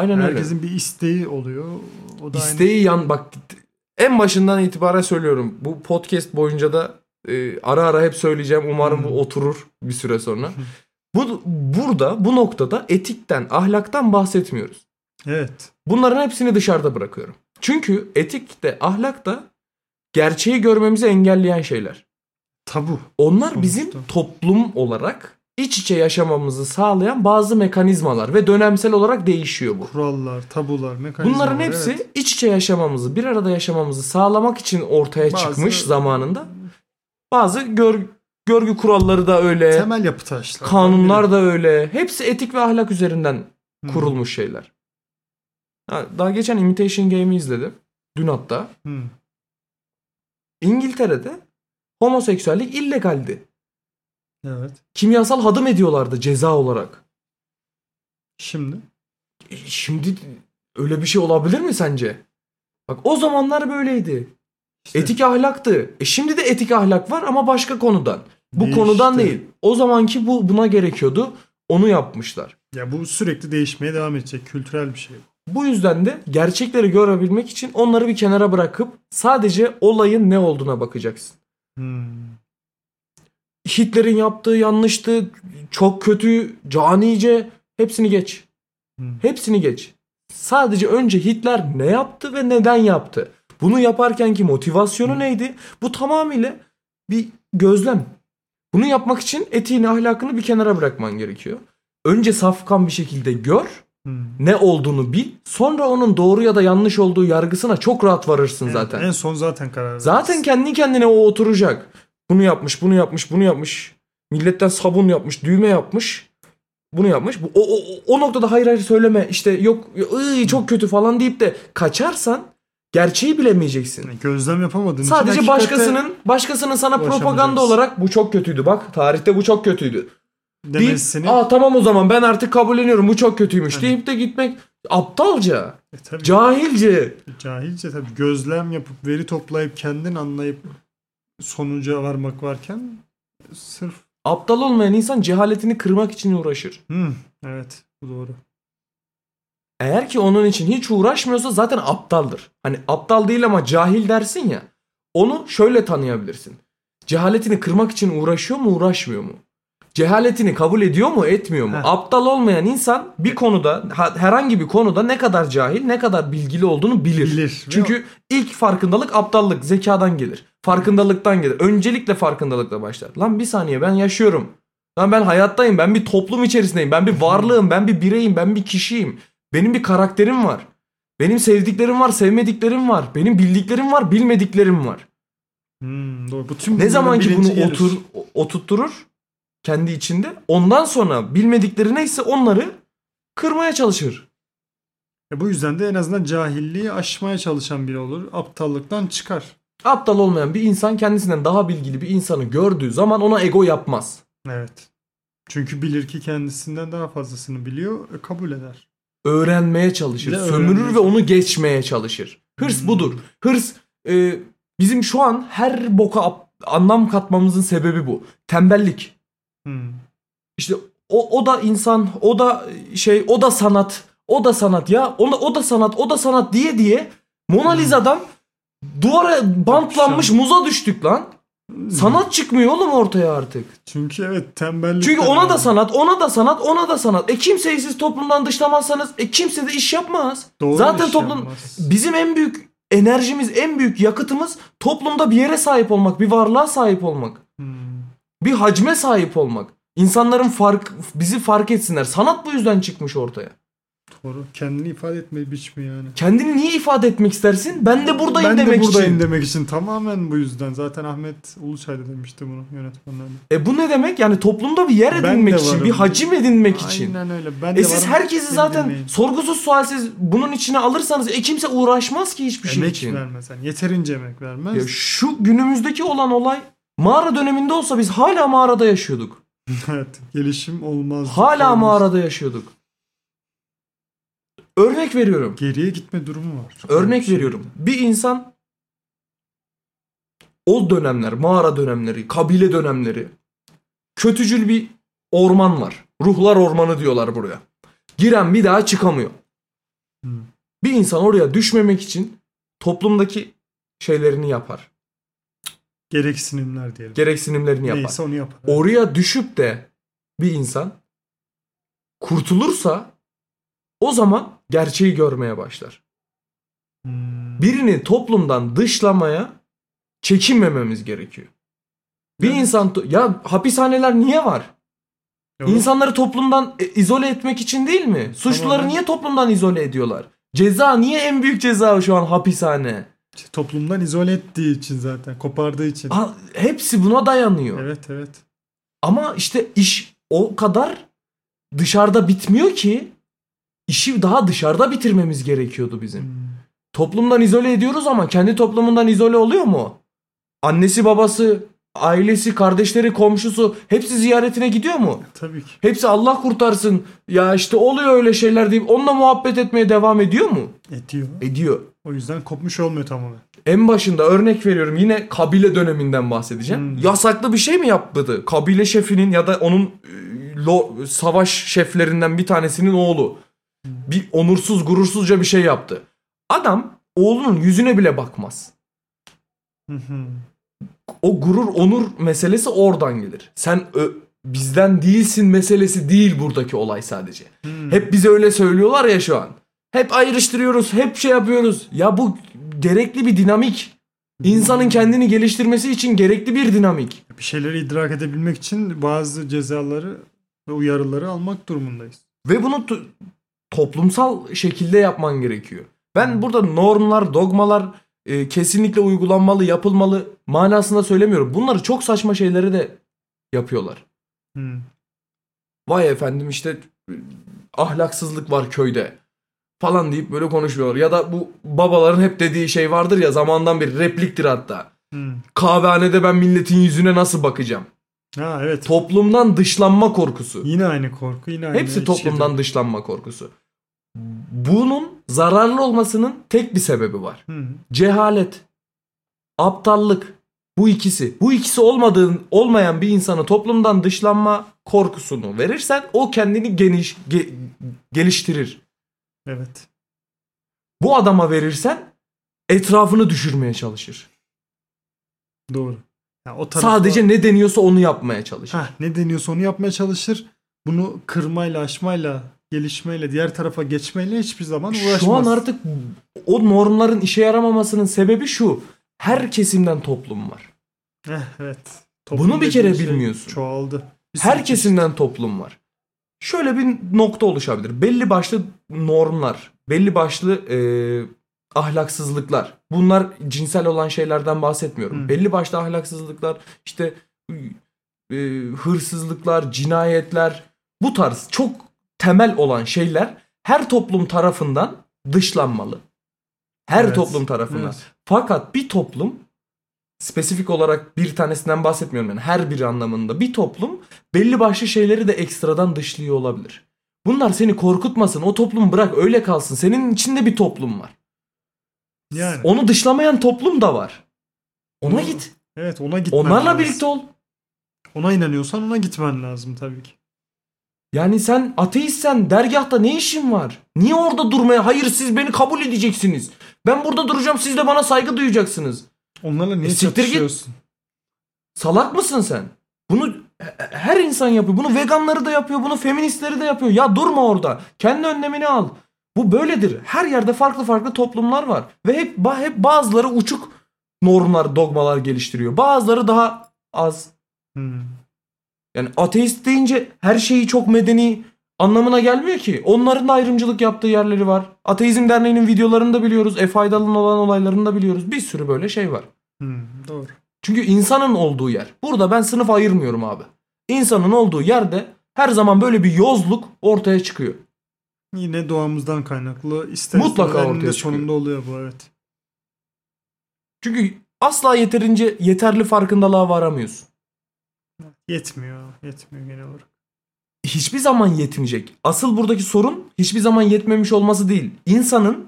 Aynen öyle. Herkesin bir isteği oluyor. O da İsteği yan bak en başından itibaren söylüyorum. Bu podcast boyunca da e, ara ara hep söyleyeceğim. Umarım Hmm. bu oturur bir süre sonra. bu burada bu noktada etikten, ahlaktan bahsetmiyoruz. aynı. Evet. Bunların hepsini dışarıda bırakıyorum. Çünkü etik de ahlak da gerçeği görmemizi engelleyen şeyler. Tabu. Onlar Sonuçta. bizim toplum olarak iç içe yaşamamızı sağlayan bazı mekanizmalar ve dönemsel olarak değişiyor bu. Kurallar, tabular, mekanizmalar. Bunların hepsi evet. iç içe yaşamamızı, bir arada yaşamamızı sağlamak için ortaya Bazı- çıkmış zamanında. Bazı gör, görgü kuralları da öyle, temel yapı taşlar. kanunlar da öyle. Hepsi etik ve ahlak üzerinden kurulmuş şeyler. Ha, Daha geçen Imitation Game'i izledim. Dün hatta. Hı. İngiltere'de homoseksüellik illegaldi. Evet. Kimyasal hadım ediyorlardı ceza olarak. Şimdi E, Şimdi öyle bir şey olabilir mi sence? Bak o zamanlar böyleydi. işte Etik ahlaktı. E şimdi de etik ahlak var ama başka konudan. Bu Değişti. konudan değil. O zamanki bu buna gerekiyordu. Onu yapmışlar. ya bu sürekli değişmeye devam edecek kültürel bir şey. Bu yüzden de gerçekleri görebilmek için onları bir kenara bırakıp sadece olayın ne olduğuna bakacaksın. Hmm. Hitler'in yaptığı yanlıştı, çok kötü, canice hepsini geç. Hepsini geç. Sadece önce Hitler ne yaptı ve neden yaptı? Bunu yaparkenki motivasyonu neydi? Bu tamamıyla bir gözlem. Bunu yapmak için etiğini, ahlakını bir kenara bırakman gerekiyor. Önce safkan bir şekilde gör, Hmm. ne olduğunu bil. Sonra onun doğru ya da yanlış olduğu yargısına çok rahat varırsın Evet, zaten. En son zaten karar Zaten verirsin. kendi kendine o oturacak. Bunu yapmış, bunu yapmış, bunu yapmış. Milletten sabun yapmış, düğme yapmış. Bunu yapmış. Bu, o, o, o noktada hayır hayır söyleme işte yok ıy, çok kötü falan deyip de kaçarsan gerçeği bilemeyeceksin. Yani gözlem yapamadığın Sadece başkasının başkasının sana propaganda olarak bu çok kötüydü. Bak tarihte bu çok kötüydü. Deyip demesini aa tamam o zaman ben artık kabulleniyorum bu çok kötüymüş Hani- deyip de gitmek aptalca, E, tabii, cahilce. cahilce tabii gözlem yapıp veri toplayıp kendin anlayıp sonuca varmak varken sırf Aptal olmayan insan cehaletini kırmak için uğraşır. Hmm, evet bu doğru. Eğer ki onun için hiç uğraşmıyorsa zaten aptaldır. Hani aptal değil ama cahil dersin ya. Onu şöyle tanıyabilirsin. Cehaletini kırmak için uğraşıyor mu uğraşmıyor mu? Cehaletini kabul ediyor mu etmiyor mu? Heh. Aptal olmayan insan bir konuda ha- herhangi bir konuda ne kadar cahil ne kadar bilgili olduğunu bilir. Bilir. Çünkü ilk farkındalık aptallık zekadan gelir. Farkındalıktan gelir. Öncelikle farkındalıkla başlar. Lan bir saniye ben yaşıyorum. Lan ben hayattayım. Ben bir toplum içerisindeyim. Ben bir varlığım. Ben bir bireyim. Ben bir kişiyim. Benim bir karakterim var. Benim sevdiklerim var, sevmediklerim var. Benim bildiklerim var, bilmediklerim var. Hmm, doğru. Bu tüm Ne zaman ki bunu gelir. otur oturtturur kendi içinde, ondan sonra bilmedikleri neyse onları kırmaya çalışır. E, bu yüzden de en azından cahilliği aşmaya çalışan biri olur. Aptallıktan çıkar. Aptal olmayan bir insan kendisinden daha bilgili bir insanı gördüğü zaman ona ego yapmaz. Evet. Çünkü bilir ki kendisinden daha fazlasını biliyor, e, kabul eder. öğrenmeye çalışır. De Sömürür öğrenmeye ve onu geçmeye çalışır. Hırs Hmm. budur. Hırs e, bizim şu an her boka anlam katmamızın sebebi bu. Tembellik. Hmm. İşte o, o da insan, o da şey, o da sanat, o da sanat ya. O da, o da sanat, o da sanat diye diye Mona Lisa'dan duvara bantlanmış muza düştük lan. Sanat çıkmıyor oğlum ortaya artık. Çünkü evet tembellik. Çünkü ona da sanat, ona da sanat, ona da sanat. E kimseyi siz toplumdan dışlamazsanız e kimse de iş yapmaz. Doğru Zaten iş toplum yapmaz. bizim en büyük enerjimiz, en büyük yakıtımız toplumda bir yere sahip olmak, bir varlığa sahip olmak, Hmm. Bir hacme sahip olmak. İnsanların fark bizi fark etsinler. Sanat bu yüzden çıkmış ortaya. Doğru. Kendini ifade etme biçimi yani. Kendini niye ifade etmek istersin? Ben de buradayım ben demek de buradayım için. demek için tamamen bu yüzden. Zaten Ahmet Uluçay da demişti bunu yönetmenlerden. E bu ne demek? Yani toplumda bir yer Ben edinmek için, varım. bir hacim edinmek için. Aynen öyle. Ben E de siz varım, herkesi zaten dinleyin. sorgusuz sualsiz bunun içine alırsanız e kimse uğraşmaz ki hiçbir şey emek için. vermez. Yani yeterince emek vermez. Ya şu günümüzdeki olan olay mağara döneminde olsa biz hala mağarada yaşıyorduk. evet. Gelişim olmaz. Hala Olmaz. mağarada yaşıyorduk. Örnek veriyorum. Geriye gitme durumu var. Örnek Şey- veriyorum. Bir insan o dönemler, mağara dönemleri, kabile dönemleri kötücül bir orman var. Ruhlar ormanı diyorlar buraya. Giren bir daha çıkamıyor. Hı. Bir insan oraya düşmemek için toplumdaki şeylerini yapar. Gereksinimler diyelim. Gereksinimlerini yapar. Neyse onu yapar. Oraya düşüp de bir insan kurtulursa o zaman gerçeği görmeye başlar. Hmm. Birini toplumdan dışlamaya çekinmememiz gerekiyor. Bir Evet. insan ya hapishaneler niye var? Yok. İnsanları toplumdan e, izole etmek için değil mi? Suçluları Tamamen. niye toplumdan izole ediyorlar? Ceza niye en büyük ceza şu an hapishane? Toplumdan izole ettiği için zaten. Kopardığı için. Ha, hepsi buna dayanıyor. Evet evet. Ama işte iş o kadar dışarıda bitmiyor ki işi daha dışarıda bitirmemiz gerekiyordu bizim. Hmm. Toplumdan izole ediyoruz ama kendi toplumundan izole oluyor mu? Annesi, babası, ailesi, kardeşleri, komşusu hepsi ziyaretine gidiyor mu? Tabii ki. Hepsi Allah kurtarsın. Ya işte oluyor öyle şeyler deyip onunla muhabbet etmeye devam ediyor mu? Ediyor. Ediyor. O yüzden kopmuş olmuyor tamamen. En başında örnek veriyorum yine kabile döneminden bahsedeceğim. Hmm. Yasaklı bir şey mi yapmadı? Kabile şefinin ya da onun e, lo- savaş şeflerinden bir tanesinin oğlu. Bir onursuz gurursuzca bir şey yaptı. Adam oğlunun yüzüne bile bakmaz. O gurur onur meselesi oradan gelir. Sen ö- bizden değilsin meselesi değil buradaki olay sadece. Hmm. Hep bize öyle söylüyorlar ya şu an. Hep ayrıştırıyoruz, hep şey yapıyoruz. Ya bu gerekli bir dinamik. İnsanın kendini geliştirmesi için gerekli bir dinamik. bir şeyleri idrak edebilmek için bazı cezaları ve uyarıları almak durumundayız. Ve bunu to- toplumsal şekilde yapman gerekiyor. Ben burada normlar, dogmalar e, kesinlikle uygulanmalı, yapılmalı manasında söylemiyorum. Bunları çok saçma şeyleri de yapıyorlar. Hmm. Vay efendim işte e, ahlaksızlık var köyde falan deyip böyle konuşuyorlar. Ya da bu babaların hep dediği şey vardır ya zamandan beri repliktir hatta. Hmm. Kahvehanede ben milletin yüzüne nasıl bakacağım? Ha evet. Toplumdan dışlanma korkusu. Yine aynı korku, yine aynı Hepsi içgüdü. toplumdan dışlanma korkusu. Bunun zararlı olmasının tek bir sebebi var. Hı. Cehalet, aptallık. Bu ikisi. Bu ikisi olmadığın olmayan bir insana toplumdan dışlanma korkusunu verirsen o kendini geniş ge- geliştirir. Evet. Bu adama verirsen etrafını düşürmeye çalışır. Doğru. Ya o tarafa- Sadece ne deniyorsa onu yapmaya çalışır. Heh, ne deniyorsa onu yapmaya çalışır. Bunu kırmayla, aşmayla, gelişmeyle, diğer tarafa geçmeyle hiçbir zaman uğraşmaz. Şu an artık o normların işe yaramamasının sebebi şu. Her kesimden toplum var. Eh, evet. Bunu bir kere şey bilmiyorsun. Çoğaldı. Sürü Her kesimden toplum var. Şöyle bir nokta oluşabilir. Belli başlı normlar, belli başlı e, ahlaksızlıklar. Bunlar cinsel olan şeylerden bahsetmiyorum. Hı. Belli başlı ahlaksızlıklar, işte e, hırsızlıklar, cinayetler, bu tarz çok temel olan şeyler her toplum tarafından dışlanmalı. Her Evet, toplum tarafından. evet. Fakat bir toplum spesifik olarak bir tanesinden bahsetmiyorum yani her biri anlamında bir toplum belli başlı şeyleri de ekstradan dışlıyor olabilir. Bunlar seni korkutmasın. O toplum bırak öyle kalsın. Senin içinde bir toplum var. Yani. Onu dışlamayan toplum da var. Ona Doğru. git. Evet ona gitmen Onlarla lazım. birlikte ol. Ona inanıyorsan ona gitmen lazım tabii ki. Yani sen ateistsen dergahta ne işin var? Niye orada durmaya? Hayır siz beni kabul edeceksiniz. Ben burada duracağım siz de bana saygı duyacaksınız. Onlarla niye E, git. çatışıyorsun? Salak mısın sen? Bunu he- her insan yapıyor. Bunu veganları da yapıyor. Bunu feministleri de yapıyor. Ya durma orada. Kendi önlemini al. Bu böyledir. Her yerde farklı farklı toplumlar var. Ve hep, hep bazıları uçuk normlar, dogmalar geliştiriyor. Bazıları daha az. Hmm. Yani ateist deyince her şeyi çok medeni anlamına gelmiyor ki. Onların da ayrımcılık yaptığı yerleri var. Ateizm Derneği'nin videolarını da biliyoruz. E faydalı olan olaylarını da biliyoruz. Bir sürü böyle şey var. Hmm, doğru. Çünkü insanın olduğu yer. Burada ben sınıf ayırmıyorum abi. İnsanın olduğu yerde her zaman böyle bir yozluk ortaya çıkıyor. Yine doğamızdan kaynaklı ister Mutlaka ortaya çıkıyor. sonunda oluyor bu evet. Çünkü asla yeterince yeterli farkındalığa varamıyorsun. Yetmiyor. Yetmiyor genel olarak. Hiçbir zaman yetmeyecek. Asıl buradaki sorun hiçbir zaman yetmemiş olması değil. İnsanın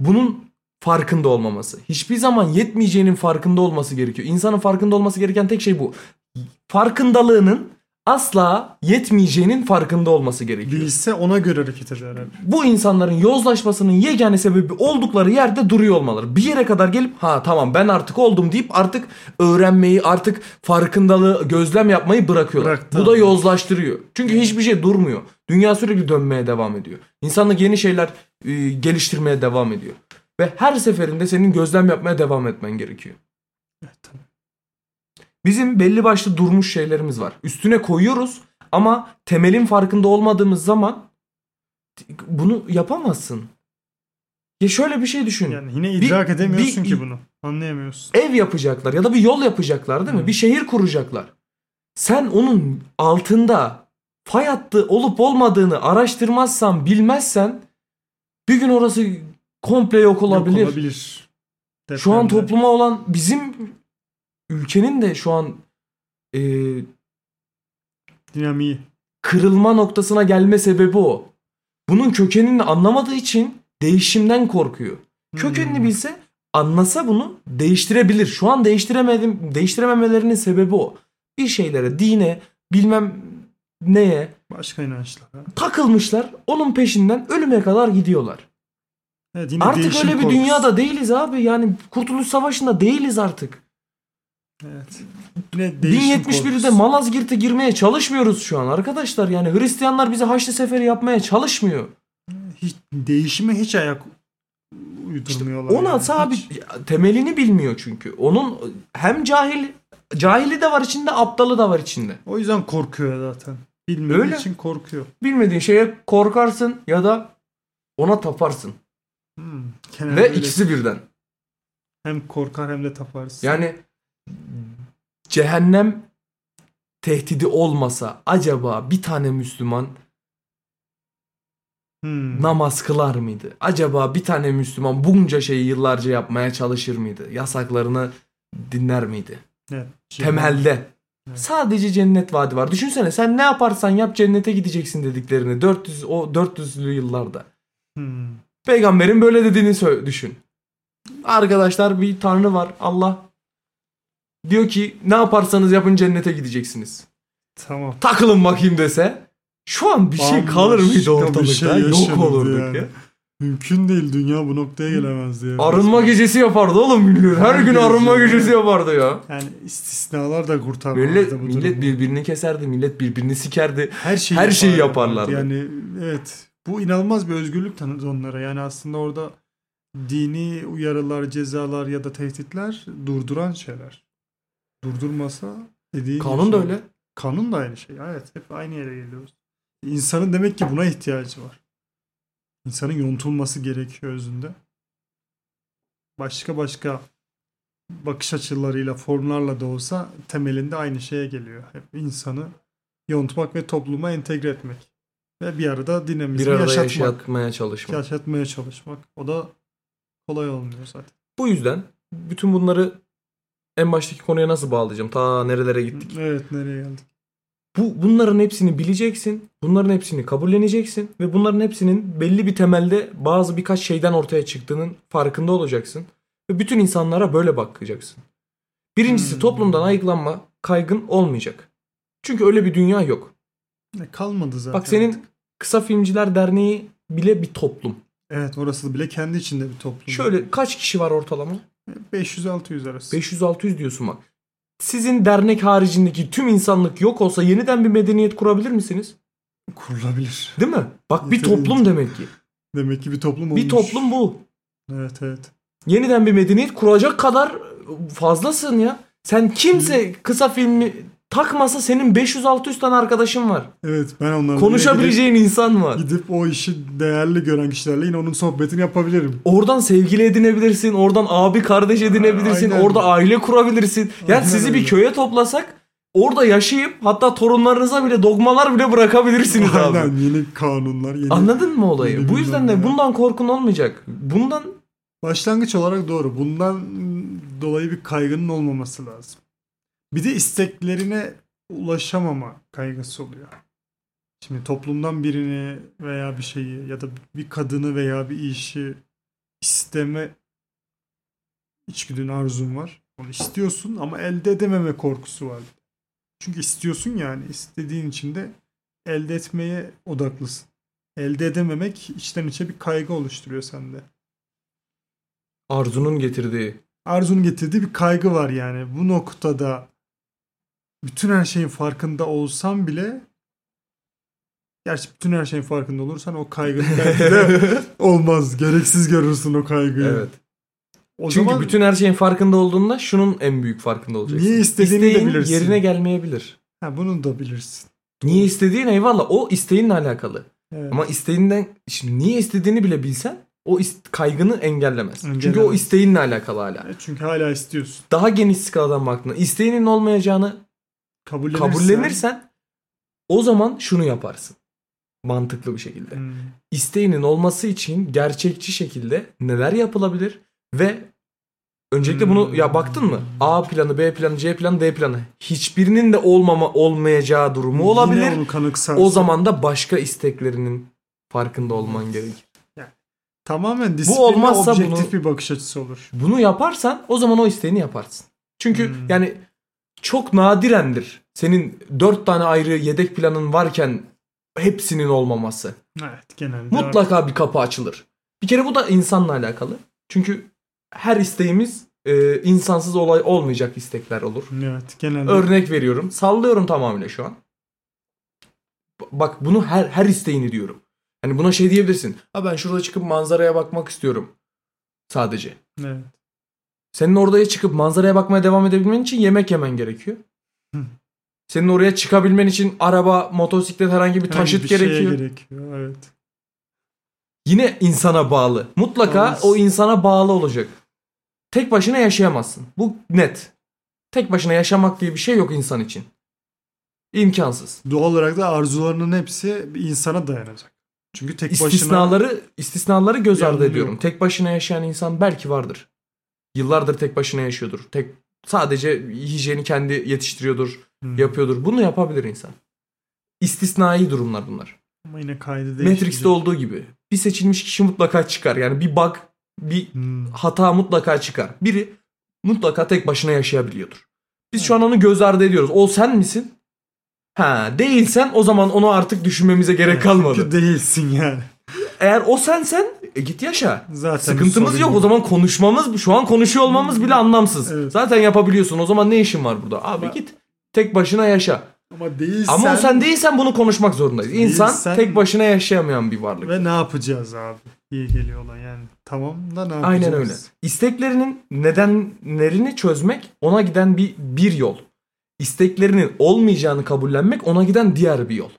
bunun farkında olmaması. Hiçbir zaman yetmeyeceğinin farkında olması gerekiyor. İnsanın farkında olması gereken tek şey bu. Farkındalığının asla yetmeyeceğinin farkında olması gerekiyor. Bilse ona göre hareket eder herhalde. Bu insanların yozlaşmasının yegane sebebi oldukları yerde duruyor olmaları. Bir yere kadar gelip ha tamam ben artık oldum deyip artık öğrenmeyi artık farkındalığı gözlem yapmayı bırakıyorlar. Bıraktı. Bu da yozlaştırıyor. Çünkü hiçbir şey durmuyor. Dünya sürekli dönmeye devam ediyor. İnsanlık yeni şeyler e, geliştirmeye devam ediyor. Ve her seferinde senin gözlem yapmaya devam etmen gerekiyor. Evet, tabii. Bizim belli başlı durmuş şeylerimiz var. Üstüne koyuyoruz ama temelin farkında olmadığımız zaman bunu yapamazsın. Ya şöyle bir şey düşün. Yani yine idrak Bir- edemiyorsun bir- ki bunu. Anlayamıyorsun. Ev yapacaklar ya da bir yol yapacaklar değil mi? Hı. Bir şehir kuracaklar. Sen onun altında fay hattı olup olmadığını araştırmazsan, bilmezsen bir gün orası komple yok olabilir. Yok olabilir. Şu an Depremde. topluma olan bizim ülkenin de şu an e, dinamiği. kırılma noktasına gelme sebebi o. Bunun kökenini anlamadığı için değişimden korkuyor. Kökenini Hmm. bilse anlasa bunu değiştirebilir. Şu an değiştiremedim, değiştirememelerinin sebebi o. Bir şeylere, dine, bilmem neye Başka inançlar. ha. takılmışlar. Onun peşinden ölüme kadar gidiyorlar. Evet, artık öyle bir korkusu. dünyada değiliz abi. Yani Kurtuluş Savaşı'nda değiliz artık. Evet. Yine değişim 1071'de korkusu. Malazgirt'e girmeye çalışmıyoruz şu an arkadaşlar. Yani Hristiyanlar bize Haçlı Seferi yapmaya çalışmıyor. hiç, değişime hiç ayak uydurmuyorlar. Ona yani. abi Hiç. temelini bilmiyor çünkü. Onun hem cahil cahili de var içinde, aptalı da var içinde. O yüzden korkuyor zaten. Bilmediği Öyle. için korkuyor. Bilmediğin şeye korkarsın ya da ona taparsın. Hmm. Ve öyle. ikisi birden. hem korkar hem de taparsın. Yani cehennem tehdidi olmasa acaba bir tane Müslüman Hmm. namaz kılar mıydı? Acaba bir tane Müslüman bunca şeyi yıllarca yapmaya çalışır mıydı? Yasaklarını dinler miydi? Evet. Temelde. Evet. Sadece cennet vaadi var. Düşünsene sen ne yaparsan yap cennete gideceksin dediklerini 400 o 400'lü yıllarda. Hmm. Peygamberin böyle dediğini düşün. Arkadaşlar bir tanrı var. Allah diyor ki ne yaparsanız yapın cennete gideceksiniz. Tamam. Takılın bakayım dese şu an bir şey kalır mıydı ortalıkta? şey Yok olurduk yani. ya. Mümkün değil. Dünya bu noktaya gelemezdi. Yani. Arınma gecesi yapardı oğlum millet. Her gün Herkes arınma ya. gecesi yapardı ya. Yani istisnalar da kurtarmazdı Millet, bu millet durumu. birbirini keserdi. Millet birbirini sikerdi. her şeyi, her şeyi yaparlardı. Yani evet. Bu inanılmaz bir özgürlük tanıdı onlara. Yani aslında orada dini uyarılar, cezalar ya da tehditler durduran şeyler. Durdurmasa dediğin Kanun da şey- öyle. Kanun da aynı şey. Evet hep aynı yere geliyoruz. İnsanın demek ki buna ihtiyacı var. İnsanın yontulması gerekiyor özünde. Başka başka bakış açılarıyla, formlarla da olsa temelinde aynı şeye geliyor. Hep insanı yontmak ve topluma entegre etmek. Ve bir arada Bir dinamizmi arada yaşatmak. yaşatmaya çalışmak. Yaşatmaya çalışmak. O da kolay olmuyor zaten. Bu yüzden bütün bunları en baştaki konuya nasıl bağlayacağım? Ta nerelere gittik? Evet nereye geldik? Bu bunların hepsini bileceksin. Bunların hepsini kabulleneceksin ve bunların hepsinin belli bir temelde bazı birkaç şeyden ortaya çıktığının farkında olacaksın ve bütün insanlara böyle bakacaksın. Birincisi Hmm. toplumdan ayıklanma kaygın olmayacak. Çünkü öyle bir dünya yok. Ne kalmadı zaten. Bak senin Kısa Filmciler Derneği bile bir toplum. Evet orası bile kendi içinde bir toplum. Şöyle kaç kişi var ortalama? 500-600 arası. 500-600 diyorsun bak. Sizin dernek haricindeki tüm insanlık yok olsa yeniden bir medeniyet kurabilir misiniz? Kurulabilir. Değil mi? Bak bir toplum demek ki. Demek ki bir toplum olmuş. Bir toplum bu. Evet evet. Yeniden bir medeniyet kuracak kadar fazlasın ya. Sen kimse kısa filmi takmasa senin 500-600 tane arkadaşın var. Evet ben onlarla Konuşabileceğin insan var. gidip, gidip o işi değerli gören kişilerle yine onun sohbetini yapabilirim. Oradan sevgili edinebilirsin. Oradan abi kardeş edinebilirsin. Aynen. Orada aile kurabilirsin. Yani Aynen sizi öyle. bir köye toplasak orada yaşayıp hatta torunlarınıza bile dogmalar bile bırakabilirsiniz abi. Aynen yeni kanunlar, yeni Anladın mı olayı? Bu yüzden de ne. bundan korkun olmayacak. Bundan başlangıç olarak doğru. Bundan dolayı bir kaygının olmaması lazım. Bir de isteklerine ulaşamama kaygısı oluyor. Şimdi toplumdan birini veya bir şeyi ya da bir kadını veya bir işi isteme içgüdün arzun var. Onu istiyorsun ama elde edememe korkusu var. Çünkü istiyorsun yani istediğin için de elde etmeye odaklısın. Elde edememek içten içe bir kaygı oluşturuyor sende. Arzunun getirdiği. Arzunun getirdiği bir kaygı var yani. Bu noktada bütün her şeyin farkında olsam bile Gerçi bütün her şeyin farkında olursan o kaygının belki de olmaz. Gereksiz görürsün o kaygıyı. Evet. O Çünkü zaman bütün her şeyin farkında olduğunda şunun en büyük farkında olacaksın. Niye istediğini de İsteğin bilirsin. yerine gelmeyebilir. ha, bunu da bilirsin. Niye istediğin eyvallah o isteğinle alakalı. Evet. Ama isteğinden şimdi niye istediğini bile bilsen o kaygını engellemez. Çünkü o Engellemez. isteğinle alakalı hala. E, Çünkü hala istiyorsun. Daha geniş skaladan baktığında isteğinin olmayacağını Kabullenirsen. kabullenirsen o zaman şunu yaparsın. Mantıklı bir şekilde. Hmm. İsteğinin olması için gerçekçi şekilde neler yapılabilir ve öncelikle bunu Hmm. ya baktın mı? A planı, B planı, C planı, D planı. Hiçbirinin de olmama olmayacağı durumu olabilir. Yine onu kanıksarsın. O zaman da başka isteklerinin farkında olman gerekir. tamamen disiplinli olmazsa objektif bunu- bir bakış açısı olur. Bunu yaparsan o zaman o isteğini yaparsın. Çünkü Hmm. yani çok nadirendir. Senin dört tane ayrı yedek planın varken hepsinin olmaması. Evet genelde. Mutlaka bir kapı açılır. Bir kere bu da insanla alakalı. Çünkü her isteğimiz e, insansız olay olmayacak istekler olur. Evet genelde. Örnek veriyorum. Sallıyorum tamamıyla şu an. Bak bunu her her isteğini diyorum. Hani buna şey diyebilirsin. Ha ben şurada çıkıp manzaraya bakmak istiyorum. Sadece. Evet. Senin oraya çıkıp manzaraya bakmaya devam edebilmen için yemek yemen gerekiyor. Hı. Senin oraya çıkabilmen için araba, motosiklet herhangi bir Herhangi taşıt bir şeye gerekiyor. gerekiyor. Evet. Yine insana bağlı. Mutlaka Evet. o insana bağlı olacak. Tek başına yaşayamazsın. Bu net. Tek başına yaşamak diye bir şey yok insan için. İmkansız. Doğal olarak da arzularının hepsi bir insana dayanacak. Çünkü tek başına İstisnaları istisnaları göz ardı ediyorum. Tek başına yaşayan insan belki vardır. Yıllardır tek başına yaşıyordur. Tek sadece hijyeni kendi yetiştiriyordur, Hmm. yapıyordur. Bunu yapabilir insan. İstisnai durumlar bunlar. Ama yine kaydı değişecek. Matrix'te olduğu gibi. Bir seçilmiş kişi mutlaka çıkar. Yani bir bug, bir Hmm. hata mutlaka çıkar. Biri mutlaka tek başına yaşayabiliyordur. Biz şu an onu göz ardı ediyoruz. O sen misin? Ha değilsen o zaman onu artık düşünmemize gerek kalmadı. Çünkü değilsin yani. Eğer o sensen e, git yaşa. Zaten Sıkıntımız yok. O zaman konuşmamız şu an konuşuyor olmamız bile anlamsız. Evet. Zaten yapabiliyorsun. O zaman ne işin var burada? Abi Ama- git tek başına yaşa. Ama değilsen Ama o sen değilsen bunu konuşmak zorundayız. İnsan Değilsen- tek başına yaşayamayan bir varlık. ve ne yapacağız abi? İyi geliyor olan yani. Tamam da ne yapacağız? Aynen öyle. İsteklerinin nedenlerini çözmek ona giden bir bir yol. İsteklerinin olmayacağını kabullenmek ona giden diğer bir yol.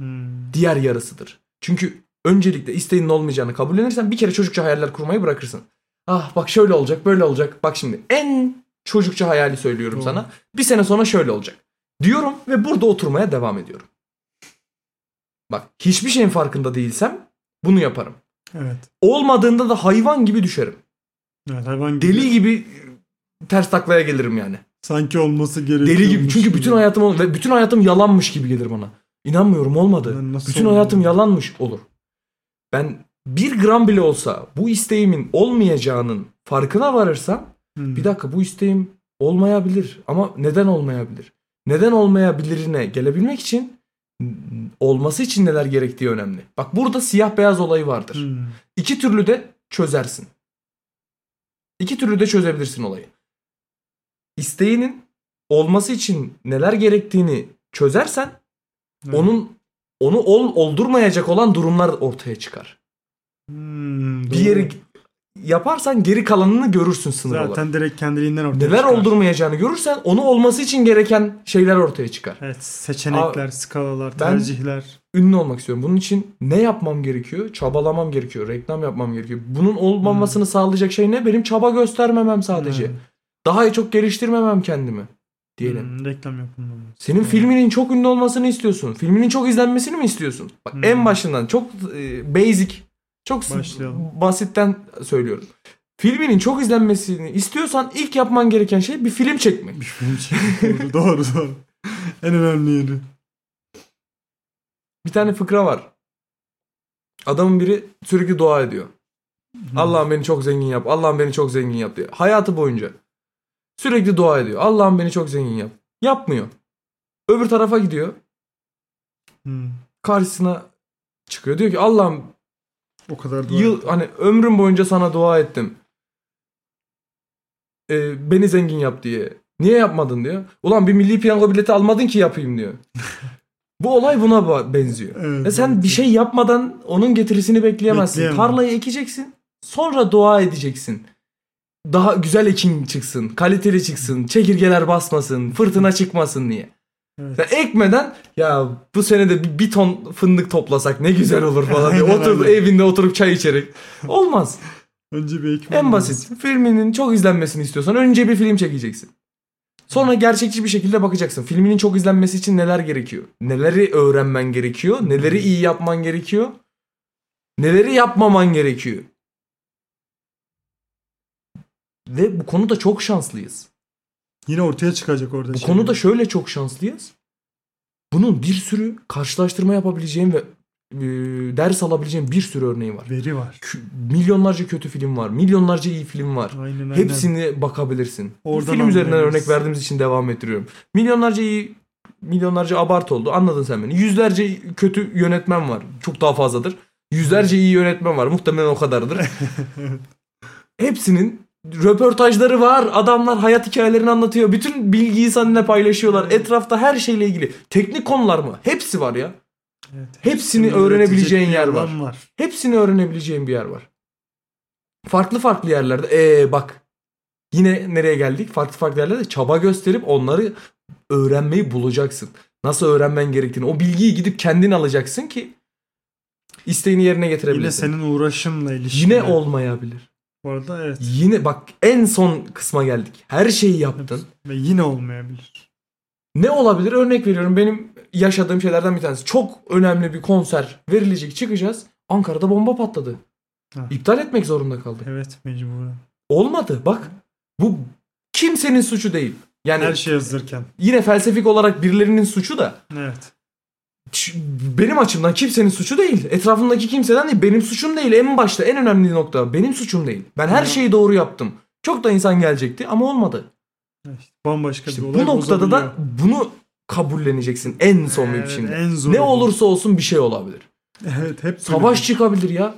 Hmm. Diğer yarısıdır. Çünkü öncelikle isteğinin olmayacağını kabullenirsen bir kere çocukça hayaller kurmayı bırakırsın. Ah bak şöyle olacak böyle olacak. Bak şimdi en çocukça hayali söylüyorum Doğru. sana. Bir sene sonra şöyle olacak. Diyorum ve burada oturmaya devam ediyorum. Bak hiçbir şeyin farkında değilsem bunu yaparım. Evet. Olmadığında da hayvan gibi düşerim. Evet hayvan gibi. Deli gibi ters taklaya gelirim yani. Sanki olması gerekiyor. Deli gibi. Çünkü bütün hayatım ve bütün hayatım yalanmış gibi gelir bana. İnanmıyorum olmadı. Bütün hayatım yalanmış olur. Ben bir gram bile olsa bu isteğimin olmayacağının farkına varırsam Hmm. bir dakika bu isteğim olmayabilir ama neden olmayabilir? Neden olmayabilirine gelebilmek için olması için neler gerektiği önemli. Bak burada siyah beyaz olayı vardır. Hmm. İki türlü de çözersin. İki türlü de çözebilirsin olayı. İsteğinin olması için neler gerektiğini çözersen Evet. onun onu ol, oldurmayacak olan durumlar ortaya çıkar. Hmm, Bir doğru. yeri yaparsan geri kalanını görürsün sınır zaten olarak. direkt kendiliğinden ortaya Neler çıkar. oldurmayacağını görürsen onu olması için gereken şeyler ortaya çıkar. Evet seçenekler, skalalar, ben- tercihler. Ünlü olmak istiyorum. Bunun için ne yapmam gerekiyor? Çabalamam gerekiyor. Reklam yapmam gerekiyor. Bunun olmamasını sağlayacak şey ne? Benim çaba göstermemem sadece. Hmm. Daha çok geliştirmemem kendimi. Diyelim. Hmm, reklam yapılmaması. Senin Hmm. filminin çok ünlü olmasını istiyorsun. Filminin çok izlenmesini mi istiyorsun? Bak Hmm. en başından çok e, basic, çok Başlayalım. basitten söylüyorum. Filminin çok izlenmesini istiyorsan ilk yapman gereken şey bir film çekmek. Bir film doğru, doğru doğru. En önemli yeri. Bir tane fıkra var. Adamın biri sürekli dua ediyor. Hmm. Allah'ım beni çok zengin yap. Allah'ım beni çok zengin yap diye. Hayatı boyunca. Sürekli dua ediyor. Allah'ım beni çok zengin yap. Yapmıyor. Öbür tarafa gidiyor. Hmm. Karşısına çıkıyor. Diyor ki Allah'ım O kadar doğru. yıl hani ömrüm boyunca sana dua ettim. Ee, beni zengin yap diye. Niye yapmadın diyor. Ulan bir milli piyango bileti almadın ki yapayım diyor. Bu olay buna benziyor. Evet, E sen evet. bir şey yapmadan onun getirisini bekleyemezsin. Bekleyemem. Tarlayı ekeceksin. Sonra dua edeceksin. Daha güzel ekin çıksın, kaliteli çıksın, çekirgeler basmasın, fırtına çıkmasın diye. Evet. Sen ekmeden ya bu sene de bir, ton fındık toplasak ne güzel olur falan diye oturup evinde oturup çay içerek. Olmaz. Önce bir ekmek En basit. Filminin çok izlenmesini istiyorsan önce bir film çekeceksin. Sonra gerçekçi bir şekilde bakacaksın. Filminin çok izlenmesi için neler gerekiyor? Neleri öğrenmen gerekiyor? Neleri iyi yapman gerekiyor? Neleri yapmaman gerekiyor? Ve bu konuda çok şanslıyız. Yine ortaya çıkacak orada. Bu şey. konuda şöyle çok şanslıyız. Bunun bir sürü karşılaştırma yapabileceğim ve e, ders alabileceğim bir sürü örneği var. veri var. Kü- milyonlarca kötü film var. Milyonlarca iyi film var. Aynen aynen. Hepsini bakabilirsin. Oradan film üzerinden örnek verdiğimiz için devam ettiriyorum. Milyonlarca iyi milyonlarca abart oldu. Anladın sen beni. Yüzlerce kötü yönetmen var. Çok daha fazladır. Yüzlerce iyi yönetmen var. Muhtemelen o kadardır. Hepsinin röportajları var. Adamlar hayat hikayelerini anlatıyor. Bütün bilgiyi seninle paylaşıyorlar. Etrafta her şeyle ilgili. Teknik konular mı? Hepsi var ya. Evet. Hepsini Hepsini öğrenebileceğin yer var. var. Hepsini öğrenebileceğin bir yer var. Farklı farklı yerlerde. Ee bak. Yine nereye geldik? Farklı farklı yerlerde çaba gösterip onları öğrenmeyi bulacaksın. Nasıl öğrenmen gerektiğini. O bilgiyi gidip kendin alacaksın ki isteğini yerine Yine getirebilirsin. senin uğraşınla ilişkili. Yine olmayabilir. Bu arada evet. Yine bak en son kısma geldik. Her şeyi yaptın. Ve yine olmayabilir. Ne olabilir? Örnek veriyorum. Benim yaşadığım şeylerden bir tanesi. Çok önemli bir konser verilecek. Çıkacağız. Ankara'da bomba patladı. Ha. İptal etmek zorunda kaldı. Evet mecburen. Olmadı. Bak bu kimsenin suçu değil. Yani Her şey hazırken. yine felsefik olarak birilerinin suçu da Evet. Benim açımdan kimsenin suçu değil. Etrafımdaki kimseden değil. Benim suçum değil. En başta en önemli nokta benim suçum değil. Ben her şeyi doğru yaptım. Çok da insan gelecekti ama olmadı. Evet. Bambaşka İşte bir bu olay noktada da bunu kabulleneceksin en son bir Evet, biçimde. en zor Ne bu. olursa olsun bir şey olabilir. Evet hep Savaş çıkabilir ya.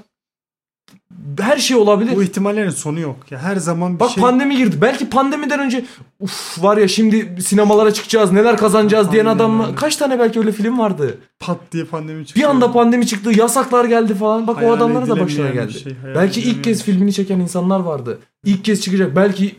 Her şey olabilir. Bu ihtimallerin sonu yok. Ya her zaman bir Bak şey pandemi girdi. Belki pandemiden önce uf var ya şimdi sinemalara çıkacağız neler kazanacağız diyen Aynen adamlar öyle. kaç tane belki öyle film vardı. pat diye pandemi çıktı. Bir anda pandemi çıktı, yasaklar geldi falan. Bak o Hayal adamların da başına geldi. şey, hayal belki ilk kez şey. filmini çeken insanlar vardı. İlk kez çıkacak. Belki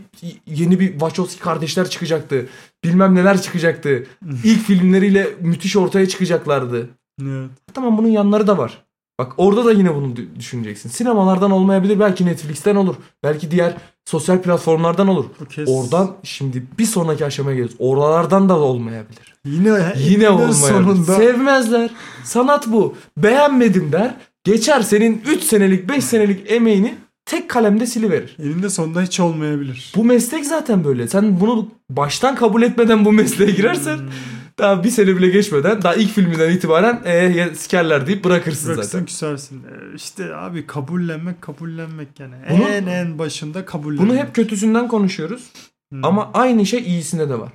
yeni bir Wachowski kardeşler çıkacaktı. Bilmem neler çıkacaktı. İlk filmleriyle müthiş ortaya çıkacaklardı. Evet. Tamam bunun yanları da var. Bak orada da yine bunu dü- düşüneceksin. Sinemalardan olmayabilir. Belki Netflix'ten olur. Belki diğer sosyal platformlardan olur. Kez Oradan şimdi bir sonraki aşamaya geliyoruz. Oralardan da olmayabilir. yine Yine olmayabilir. sonunda Sevmezler. Sanat bu. Beğenmedim der. Geçer senin 3 senelik 5 senelik emeğini tek kalemde siliverir. elinde sonunda hiç olmayabilir. Bu meslek zaten böyle. Sen bunu baştan kabul etmeden bu mesleğe girersen Hmm. Daha bir sene bile geçmeden daha ilk filminden itibaren e, ya sikerler deyip bırakırsın Bıraksın zaten. küsersin. Ee, İşte abi kabullenmek kabullenmek yani. Bunu- en en başında kabullenmek. Bunu hep kötüsünden konuşuyoruz Hmm. ama aynı şey iyisinde de var.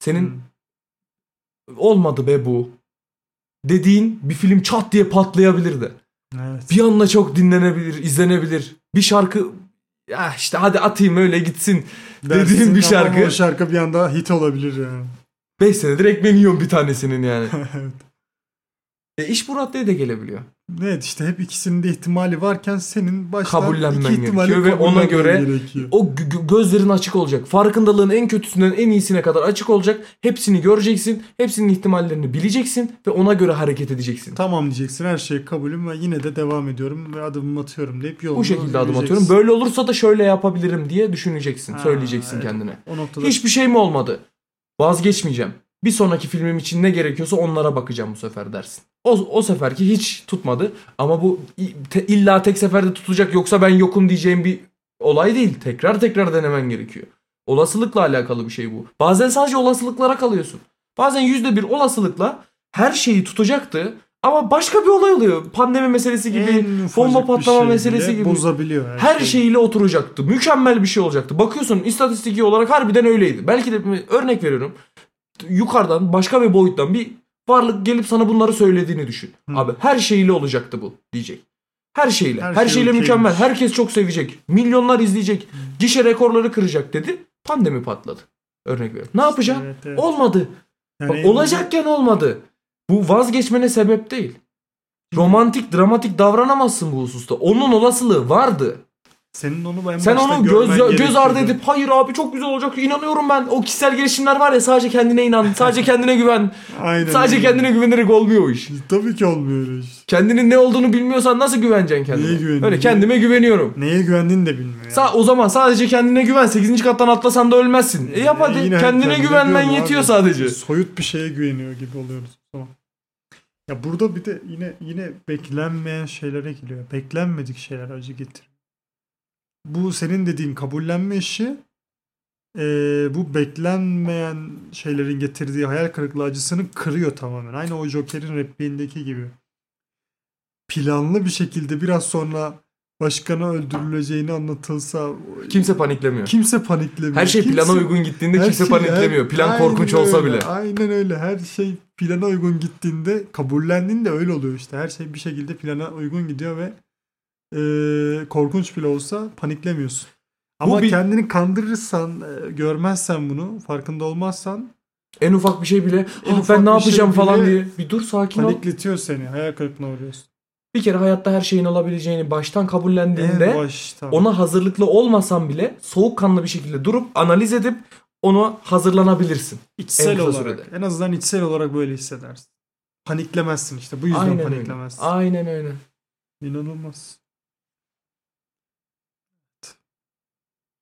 Senin Hmm. olmadı be bu dediğin bir film çat diye patlayabilir de. Evet. Bir anda çok dinlenebilir, izlenebilir. Bir şarkı ya işte hadi atayım öyle gitsin Dersin dediğin bir ama şarkı. O şarkı bir anda hit olabilir yani. 5 senedir ekmeğini yiyorum bir tanesinin yani. evet. E iş bu raddeye de gelebiliyor. Evet işte hep ikisinin de ihtimali varken senin baştan Kabullenmen iki ihtimali gerekiyor ve ona göre gerekiyor. O gö- gö- gözlerin açık olacak. Farkındalığın en kötüsünden en iyisine kadar açık olacak. Hepsini göreceksin. Hepsinin ihtimallerini bileceksin ve ona göre hareket edeceksin. Tamam diyeceksin her şeyi kabulüm ve yine de devam ediyorum ve adımımı atıyorum deyip yolunu Bu şekilde adım atıyorum. Böyle olursa da şöyle yapabilirim diye düşüneceksin. Ha, söyleyeceksin evet. kendine. Hiçbir şey mi olmadı? Vazgeçmeyeceğim. Bir sonraki filmim için ne gerekiyorsa onlara bakacağım bu sefer dersin. O, o seferki hiç tutmadı ama bu te- illa tek seferde tutacak yoksa ben yokum diyeceğim bir olay değil. Tekrar tekrar denemen gerekiyor. Olasılıkla alakalı bir şey bu. Bazen sadece olasılıklara kalıyorsun. Bazen yüzde bir olasılıkla her şeyi tutacaktı ama başka bir olay oluyor. Pandemi meselesi gibi, bomba bir patlama şey meselesi gibi. bozabiliyor her, Her şeyi. şeyiyle oturacaktı. Mükemmel bir şey olacaktı. Bakıyorsun istatistiki olarak harbiden öyleydi. Belki de örnek veriyorum. yukarıdan başka bir boyuttan bir varlık gelip sana bunları söylediğini düşün. Hı. Abi her şeyiyle olacaktı bu diyecek. Her şeyle. Her Her, şey şeyle mükemmel. Herkes çok sevecek. Milyonlar izleyecek. Gişe rekorları kıracak dedi. Pandemi patladı. Örnek veriyorum. Ne yapacaksın? Evet, evet. Olmadı. Yani Bak, olacakken olmadı. Bu vazgeçmene sebep değil. Romantik, dramatik davranamazsın bu hususta. Onun olasılığı vardı. Senin onu en Sen onu göz göz ardı edip hayır abi çok güzel olacak inanıyorum ben. O kişisel gelişimler var ya sadece kendine inan, sadece kendine güven. Aynen Sadece öyle. kendine güvenerek olmuyor o iş. Tabii ki olmuyor öyle iş. Kendinin ne olduğunu bilmiyorsan nasıl güveneceksin kendine? Neye güveniyorsun? Öyle kendime güveniyorum. Neye güvendiğini de bilmiyor. yani. Sa o zaman sadece kendine güven. 8. kattan atlasan da ölmezsin. E yap hadi. Kendine kendine güvenmen güven yetiyor abi. sadece. Soyut bir şeye güveniyor gibi oluyoruz. Tamam. Ya burada bir de yine yine beklenmeyen şeylere geliyor. Beklenmedik şeyler acı getiriyor. Bu senin dediğin kabullenme işi eee, bu beklenmeyen şeylerin getirdiği hayal kırıklığı acısını kırıyor tamamen. Aynı o Joker'in repliğindeki gibi. Planlı bir şekilde biraz sonra başkana öldürüleceğini anlatılsa Kimse paniklemiyor. kimse paniklemiyor. Her şey plana Kimse- uygun gittiğinde kimse şey- paniklemiyor. Plan aynen korkunç olsa öyle, bile. Aynen öyle. Her şey plana uygun gittiğinde kabullendiğinde öyle oluyor işte. Her şey bir şekilde plana uygun gidiyor ve e, korkunç bile olsa paniklemiyorsun. Ama bir- kendini kandırırsan, e, görmezsen bunu, farkında olmazsan En ufak bir şey bile En "Ah, ufak ben ne şey yapacağım falan bile diye. Bir dur sakin ol. panikletiyor seni. Hayal kırıklığına uğruyorsun. Bir kere hayatta her şeyin olabileceğini baştan En kabullendiğinde başta. ona hazırlıklı olmasan bile soğukkanlı bir şekilde durup analiz edip onu hazırlanabilirsin. içsel en olarak, sürede. en azından içsel olarak böyle hissedersin. Paniklemezsin işte. Bu yüzden Aynen öyle. paniklemezsin. Aynen öyle. İnanılmaz.